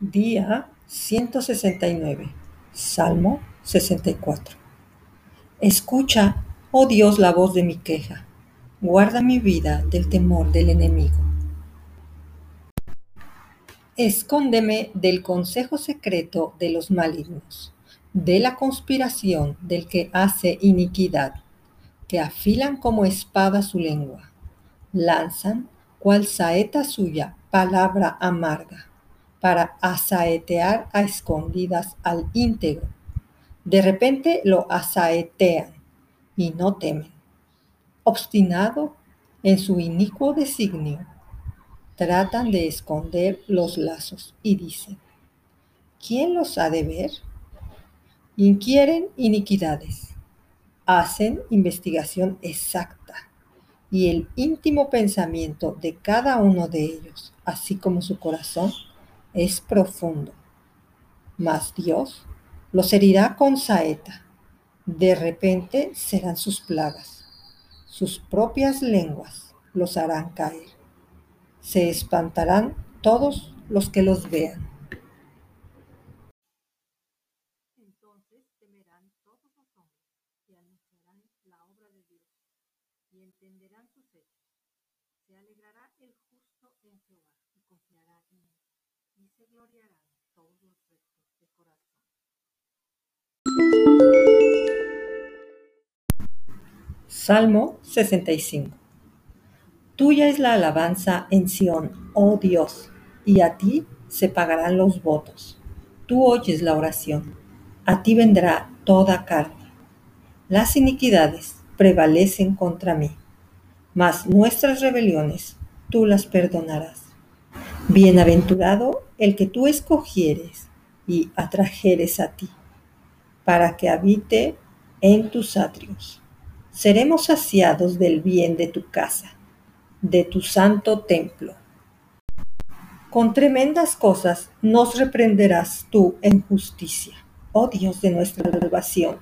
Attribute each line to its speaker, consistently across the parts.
Speaker 1: Día 169. Salmo 64. Escucha, oh Dios, la voz de mi queja. Guarda mi vida del temor del enemigo. Escóndeme del consejo secreto de los malignos, de la conspiración del que hace iniquidad, que afilan como espada su lengua, lanzan cual saeta suya palabra amarga para asaetear a escondidas al íntegro. De repente lo asaetean y no temen. Obstinado en su inicuo designio, tratan de esconder los lazos y dicen, ¿quién los ha de ver? Inquieren iniquidades, hacen investigación exacta y el íntimo pensamiento de cada uno de ellos, así como su corazón, es profundo. Mas Dios los herirá con saeta. De repente serán sus plagas. Sus propias lenguas los harán caer. Se espantarán todos los que los vean. Salmo 65. Tuya es la alabanza en Sión, oh Dios, y a ti se pagarán los votos. Tú oyes la oración, a ti vendrá toda carne. Las iniquidades prevalecen contra mí, mas nuestras rebeliones tú las perdonarás. Bienaventurado el que tú escogieres y atrajeres a ti, para que habite en tus atrios. Seremos saciados del bien de tu casa, de tu santo templo. Con tremendas cosas nos reprenderás tú en justicia, oh Dios de nuestra salvación,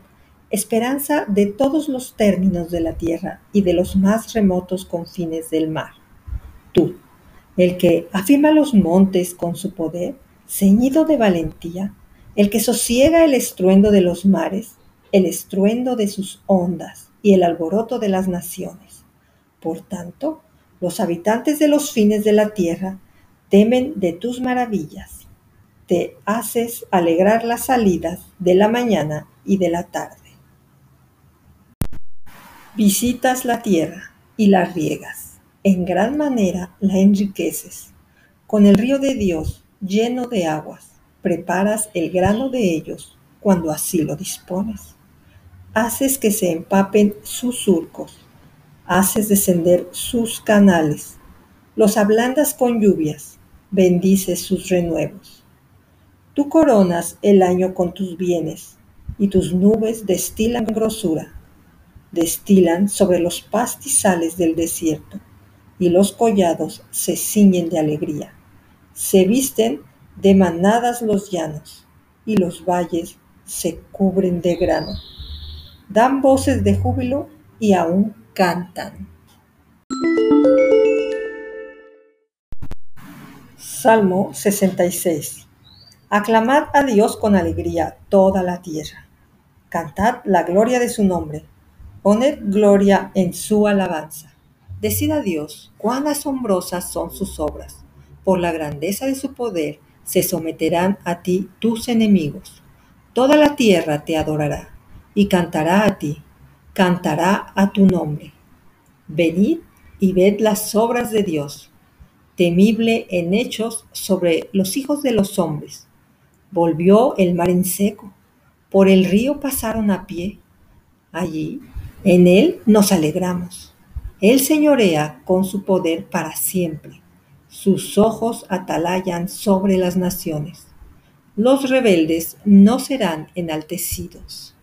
Speaker 1: esperanza de todos los términos de la tierra y de los más remotos confines del mar. Tú, el que afirma los montes con su poder, ceñido de valentía, el que sosiega el estruendo de los mares, el estruendo de sus ondas y el alboroto de las naciones. Por tanto, los habitantes de los fines de la tierra temen de tus maravillas. Te haces alegrar las salidas de la mañana y de la tarde. Visitas la tierra y la riegas. En gran manera la enriqueces. Con el río de Dios lleno de aguas, preparas el grano de ellos cuando así lo dispones. Haces que se empapen sus surcos, haces descender sus canales, los ablandas con lluvias, bendices sus renuevos. Tú coronas el año con tus bienes, y tus nubes destilan grosura, destilan sobre los pastizales del desierto, y los collados se ciñen de alegría. Se visten de manadas los llanos, y los valles se cubren de grano. Dan voces de júbilo y aún cantan. Salmo 66. Aclamad a Dios con alegría toda la tierra. Cantad la gloria de su nombre. Poned gloria en su alabanza. Decid a Dios cuán asombrosas son sus obras. Por la grandeza de su poder se someterán a ti tus enemigos. Toda la tierra te adorará y cantará a ti, cantará a tu nombre. Venid y ved las obras de Dios, temible en hechos sobre los hijos de los hombres. Volvió el mar en seco, por el río pasaron a pie. Allí, en él nos alegramos. Él señorea con su poder para siempre. Sus ojos atalayan sobre las naciones. Los rebeldes no serán enaltecidos.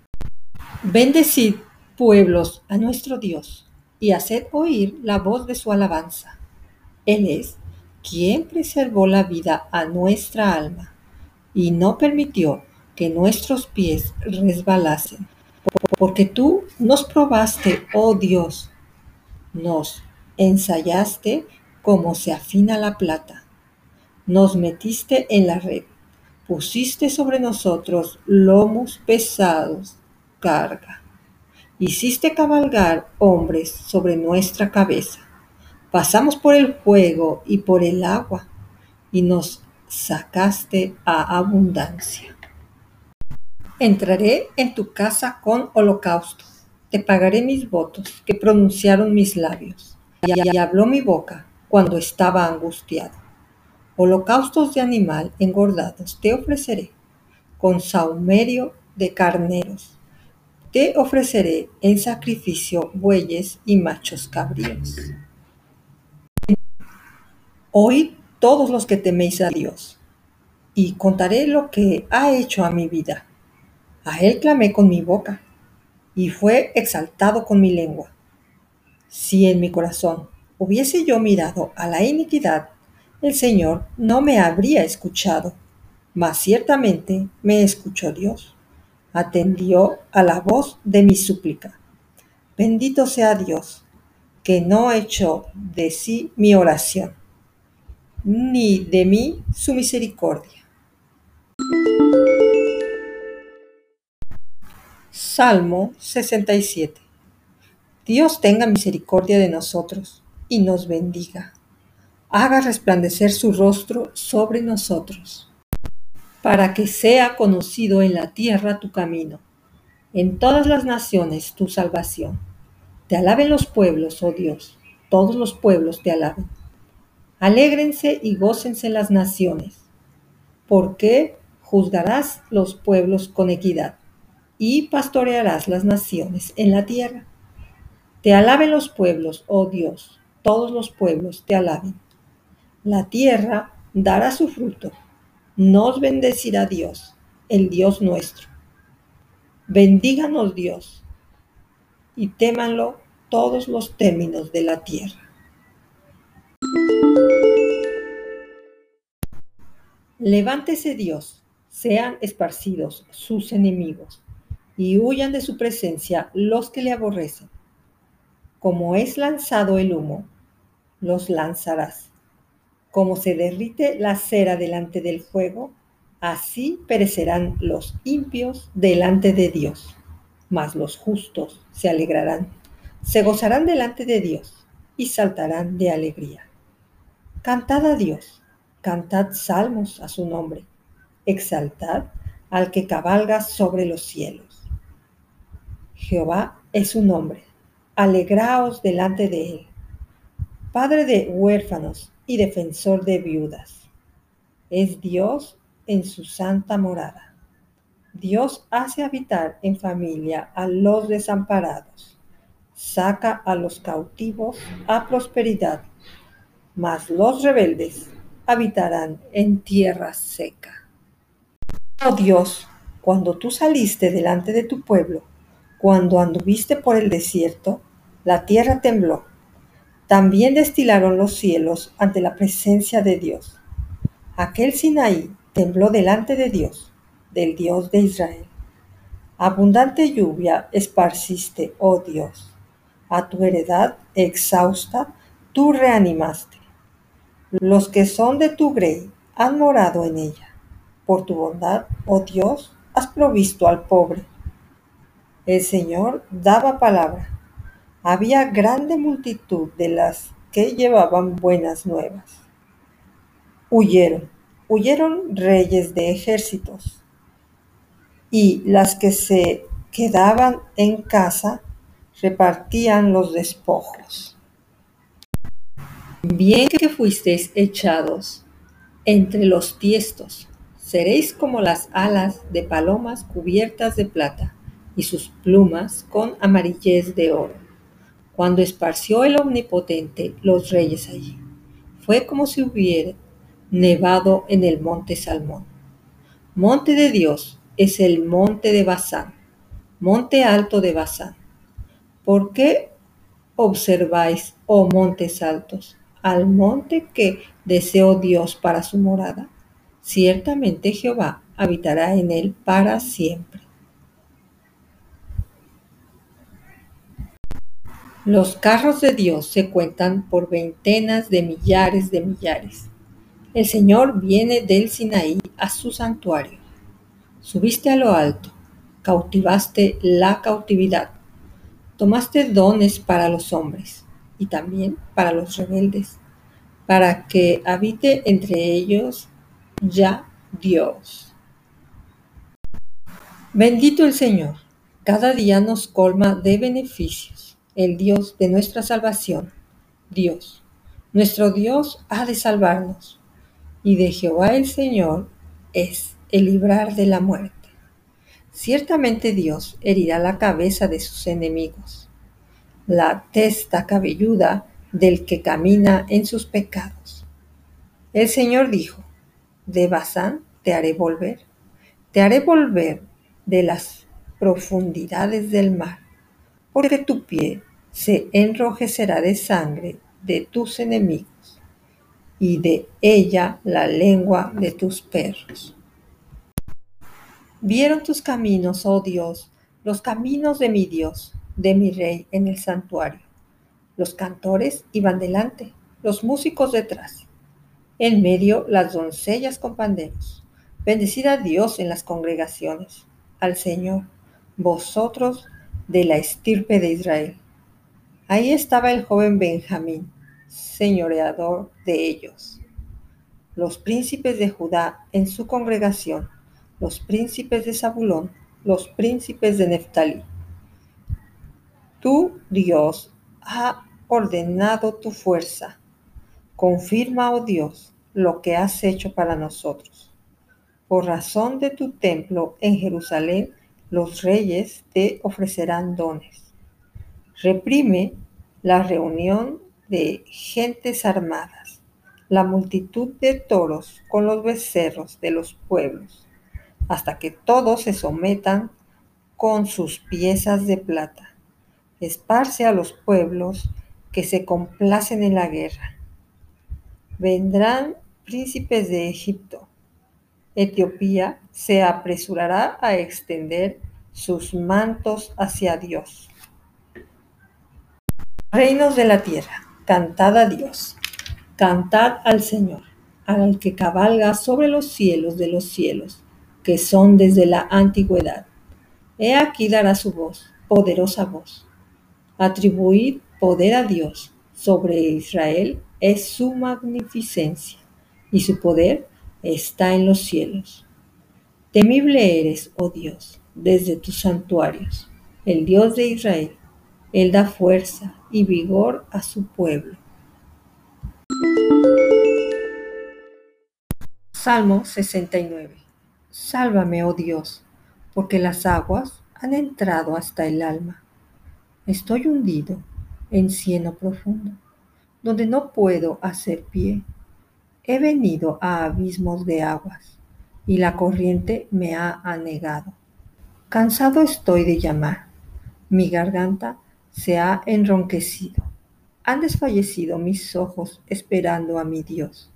Speaker 1: Bendecid, pueblos, a nuestro Dios, y haced oír la voz de su alabanza. Él es quien preservó la vida a nuestra alma y no permitió que nuestros pies resbalasen. Porque tú nos probaste, oh Dios, nos ensayaste como se afina la plata. Nos metiste en la red, Pusiste sobre nosotros lomos pesados, Hiciste cabalgar hombres sobre nuestra cabeza. Pasamos por el fuego y por el agua, y nos sacaste a abundancia. Entraré en tu casa con holocausto. Te pagaré mis votos que pronunciaron mis labios. Y habló mi boca cuando estaba angustiado. Holocaustos de animal engordados te ofreceré, con saumerio de carneros. Te ofreceré en sacrificio bueyes y machos cabríos. Oíd todos los que teméis a Dios, y contaré lo que ha hecho a mi vida. A él clamé con mi boca, y fue exaltado con mi lengua. Si en mi corazón hubiese yo mirado a la iniquidad, el Señor no me habría escuchado, mas ciertamente me escuchó Dios. Atendió a la voz de mi súplica. Bendito sea Dios, que no echó de sí mi oración, ni de mí su misericordia. Salmo 67 Dios tenga misericordia de nosotros y nos bendiga. Haga resplandecer su rostro sobre nosotros, para que sea conocido en la tierra tu camino, en todas las naciones tu salvación. Te alaben los pueblos, oh Dios, todos los pueblos te alaben. Alégrense y gócense las naciones, porque juzgarás los pueblos con equidad y pastorearás las naciones en la tierra. Te alaben los pueblos, oh Dios, todos los pueblos te alaben. La tierra dará su fruto. Nos bendecirá Dios, el Dios nuestro. Bendíganos Dios y témanlo todos los términos de la tierra. Levántese Dios, sean esparcidos sus enemigos, y huyan de su presencia los que le aborrecen. Como es lanzado el humo, los lanzarás. Como se derrite la cera delante del fuego, así perecerán los impios delante de Dios. Mas los justos se alegrarán, se gozarán delante de Dios y saltarán de alegría. Cantad a Dios, cantad salmos a su nombre, exaltad al que cabalga sobre los cielos. Jehová es su nombre, alegraos delante de él. Padre de huérfanos y defensor de viudas. Es Dios en su santa morada. Dios hace habitar en familia a los desamparados. Saca a los cautivos a prosperidad, mas los rebeldes habitarán en tierra seca. Oh Dios, cuando tú saliste delante de tu pueblo, cuando anduviste por el desierto, la tierra tembló. También destilaron los cielos ante la presencia de Dios. Aquel Sinaí tembló delante de Dios, del Dios de Israel. Abundante lluvia esparciste, oh Dios. A tu heredad exhausta tú reanimaste. Los que son de tu grey han morado en ella. Por tu bondad, oh Dios, has provisto al pobre. El Señor daba palabra. Había grande multitud de las que llevaban buenas nuevas. Huyeron, huyeron reyes de ejércitos. Y las que se quedaban en casa repartían los despojos. Bien que fuisteis echados entre los tiestos, seréis como las alas de palomas cubiertas de plata y sus plumas con amarillez de oro. Cuando esparció el Omnipotente los reyes allí, fue como si hubiera nevado en el monte Salmón. Monte de Dios es el monte de Basán, monte alto de Basán. ¿Por qué observáis, oh montes altos? al monte que deseó Dios para su morada. Ciertamente Jehová habitará en él para siempre. Los carros de Dios se cuentan por veintenas de millares de millares. El Señor viene del Sinaí a su santuario. Subiste a lo alto, cautivaste la cautividad, tomaste dones para los hombres y también para los rebeldes, para que habite entre ellos ya Dios. Bendito el Señor, cada día nos colma de beneficios, el Dios de nuestra salvación, Dios. Nuestro Dios ha de salvarnos, y de Jehová el Señor es el librar de la muerte. Ciertamente Dios herirá la cabeza de sus enemigos, la testa cabelluda del que camina en sus pecados. El Señor dijo, de Bazán te haré volver, te haré volver de las profundidades del mar, porque tu pie se enrojecerá de sangre de tus enemigos, y de ella la lengua de tus perros. Vieron tus caminos, oh Dios, los caminos de mi Dios, de mi Rey en el santuario. Los cantores iban delante, los músicos detrás. En medio las doncellas con panderos. Bendecid a Dios en las congregaciones, al Señor, vosotros de la estirpe de Israel. Ahí estaba el joven Benjamín, señoreador de ellos. Los príncipes de Judá en su congregación, los príncipes de Zabulón, los príncipes de Neftalí. Tú, Dios, ha ordenado tu fuerza Confirma, oh Dios, lo que has hecho para nosotros. Por razón de tu templo en Jerusalén, los reyes te ofrecerán dones. Reprime la reunión de gentes armadas, la multitud de toros con los becerros de los pueblos, hasta que todos se sometan con sus piezas de plata. Esparce a los pueblos que se complacen en la guerra Vendrán príncipes de Egipto. Etiopía se apresurará a extender sus mantos hacia Dios. Reinos de la tierra, cantad a Dios, cantad al Señor, al que cabalga sobre los cielos de los cielos, que son desde la antigüedad. He aquí dará su voz, poderosa voz. Atribuid poder a Dios sobre Israel es su magnificencia, y su poder está en los cielos. Temible eres, oh Dios, desde tus santuarios, el Dios de Israel. Él da fuerza y vigor a su pueblo. Salmo 69. Sálvame, oh Dios, porque las aguas han entrado hasta el alma. Estoy hundido en cieno profundo donde no puedo hacer pie. He venido a abismos de aguas, y la corriente me ha anegado. Cansado estoy de llamar, mi garganta se ha enronquecido. Han desfallecido mis ojos esperando a mi Dios.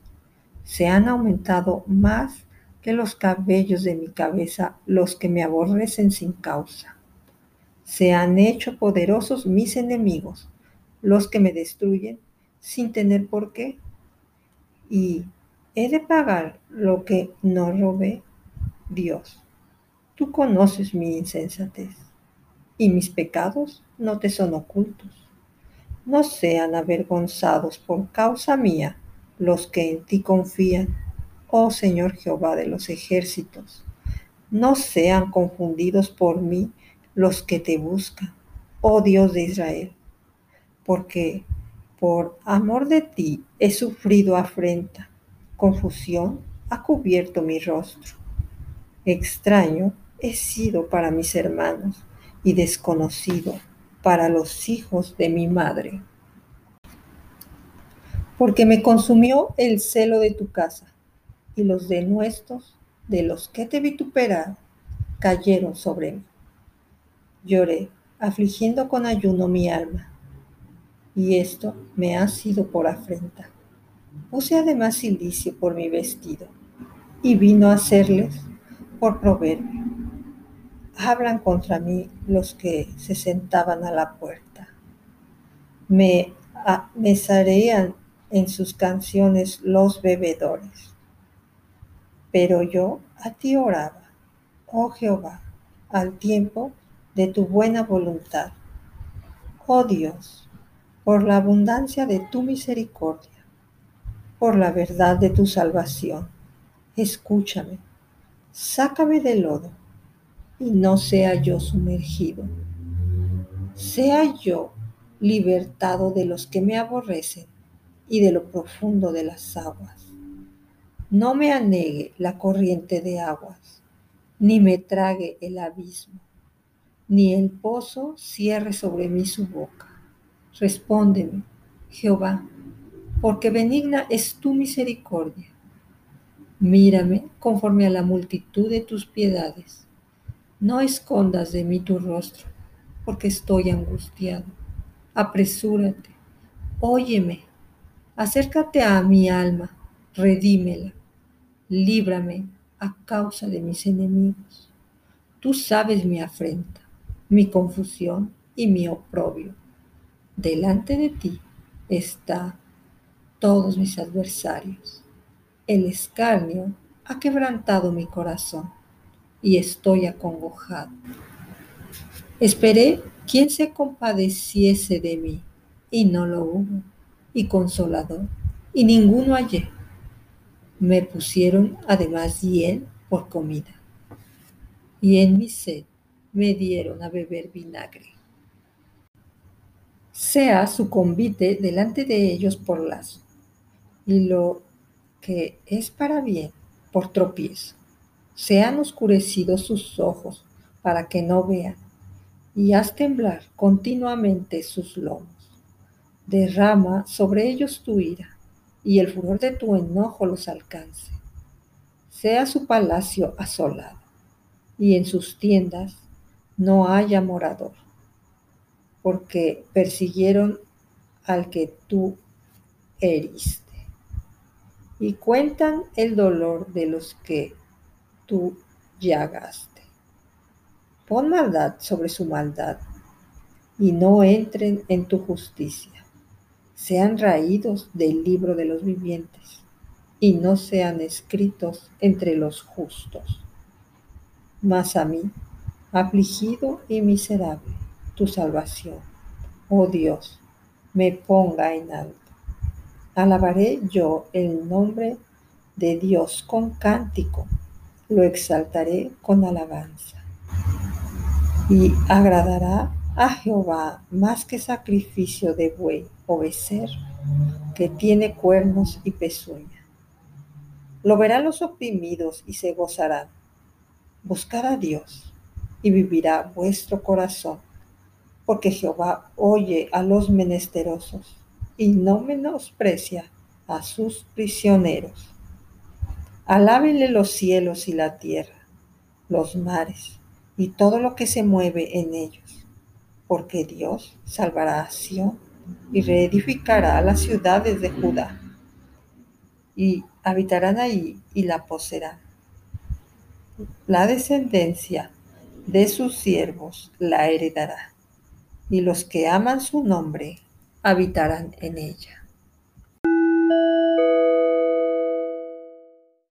Speaker 1: Se han aumentado más que los cabellos de mi cabeza los que me aborrecen sin causa. Se han hecho poderosos mis enemigos, los que me destruyen sin tener por qué. Y he de pagar lo que no robé. Dios, tú conoces mi insensatez y mis pecados no te son ocultos. No sean avergonzados por causa mía los que en ti confían, oh Señor Jehová de los ejércitos. No sean confundidos por mí los que te buscan, oh Dios de Israel, porque por amor de ti he sufrido afrenta, confusión ha cubierto mi rostro. Extraño he sido para mis hermanos y desconocido para los hijos de mi madre. Porque me consumió el celo de tu casa y los denuestos de los que te vituperaron cayeron sobre mí. Lloré, afligiendo con ayuno mi alma y esto me ha sido por afrenta. Puse además silicio por mi vestido, y vino a serles por proverbio. Hablan contra mí los que se sentaban a la puerta. Me, me en sus canciones los bebedores. Pero yo a ti oraba, oh Jehová, al tiempo de tu buena voluntad. Oh Dios, por la abundancia de tu misericordia, por la verdad de tu salvación, escúchame, sácame del lodo y no sea yo sumergido. Sea yo libertado de los que me aborrecen y de lo profundo de las aguas. No me anegue la corriente de aguas, ni me trague el abismo, ni el pozo cierre sobre mí su boca. Respóndeme, Jehová, porque benigna es tu misericordia. Mírame conforme a la multitud de tus piedades. No escondas de mí tu rostro, porque estoy angustiado. Apresúrate, óyeme, acércate a mi alma, redímela, líbrame a causa de mis enemigos. Tú sabes mi afrenta, mi confusión y mi oprobio. Delante de ti está todos mis adversarios. El escarnio ha quebrantado mi corazón y estoy acongojado. Esperé quien se compadeciese de mí y no lo hubo, y consolador, y ninguno hallé. Me pusieron además hiel por comida, y en mi sed me dieron a beber vinagre. Sea su convite delante de ellos por lazo, y lo que es para bien por tropiezo. Sean oscurecidos sus ojos para que no vean, y haz temblar continuamente sus lomos. Derrama sobre ellos tu ira, y el furor de tu enojo los alcance. Sea su palacio asolado, y en sus tiendas no haya morador, porque persiguieron al que tú heriste, y cuentan el dolor de los que tú llagaste. Pon maldad sobre su maldad, y no entren en tu justicia sean raídos del libro de los vivientes y no sean escritos entre los justos. Mas a mí, afligido y miserable, tu salvación, oh Dios, me ponga en alto. Alabaré yo el nombre de Dios con cántico, lo exaltaré con alabanza. Y agradará a Jehová más que sacrificio de buey o becerro, que tiene cuernos y pezuña. Lo verán los oprimidos y se gozarán. Buscad a Dios y vivirá vuestro corazón, porque Jehová oye a los menesterosos y no menosprecia a sus prisioneros. Alábenle los cielos y la tierra, los mares y todo lo que se mueve en ellos porque Dios salvará a Sion y reedificará las ciudades de Judá, y habitarán ahí y la poseerán. La descendencia de sus siervos la heredará, y los que aman su nombre habitarán en ella.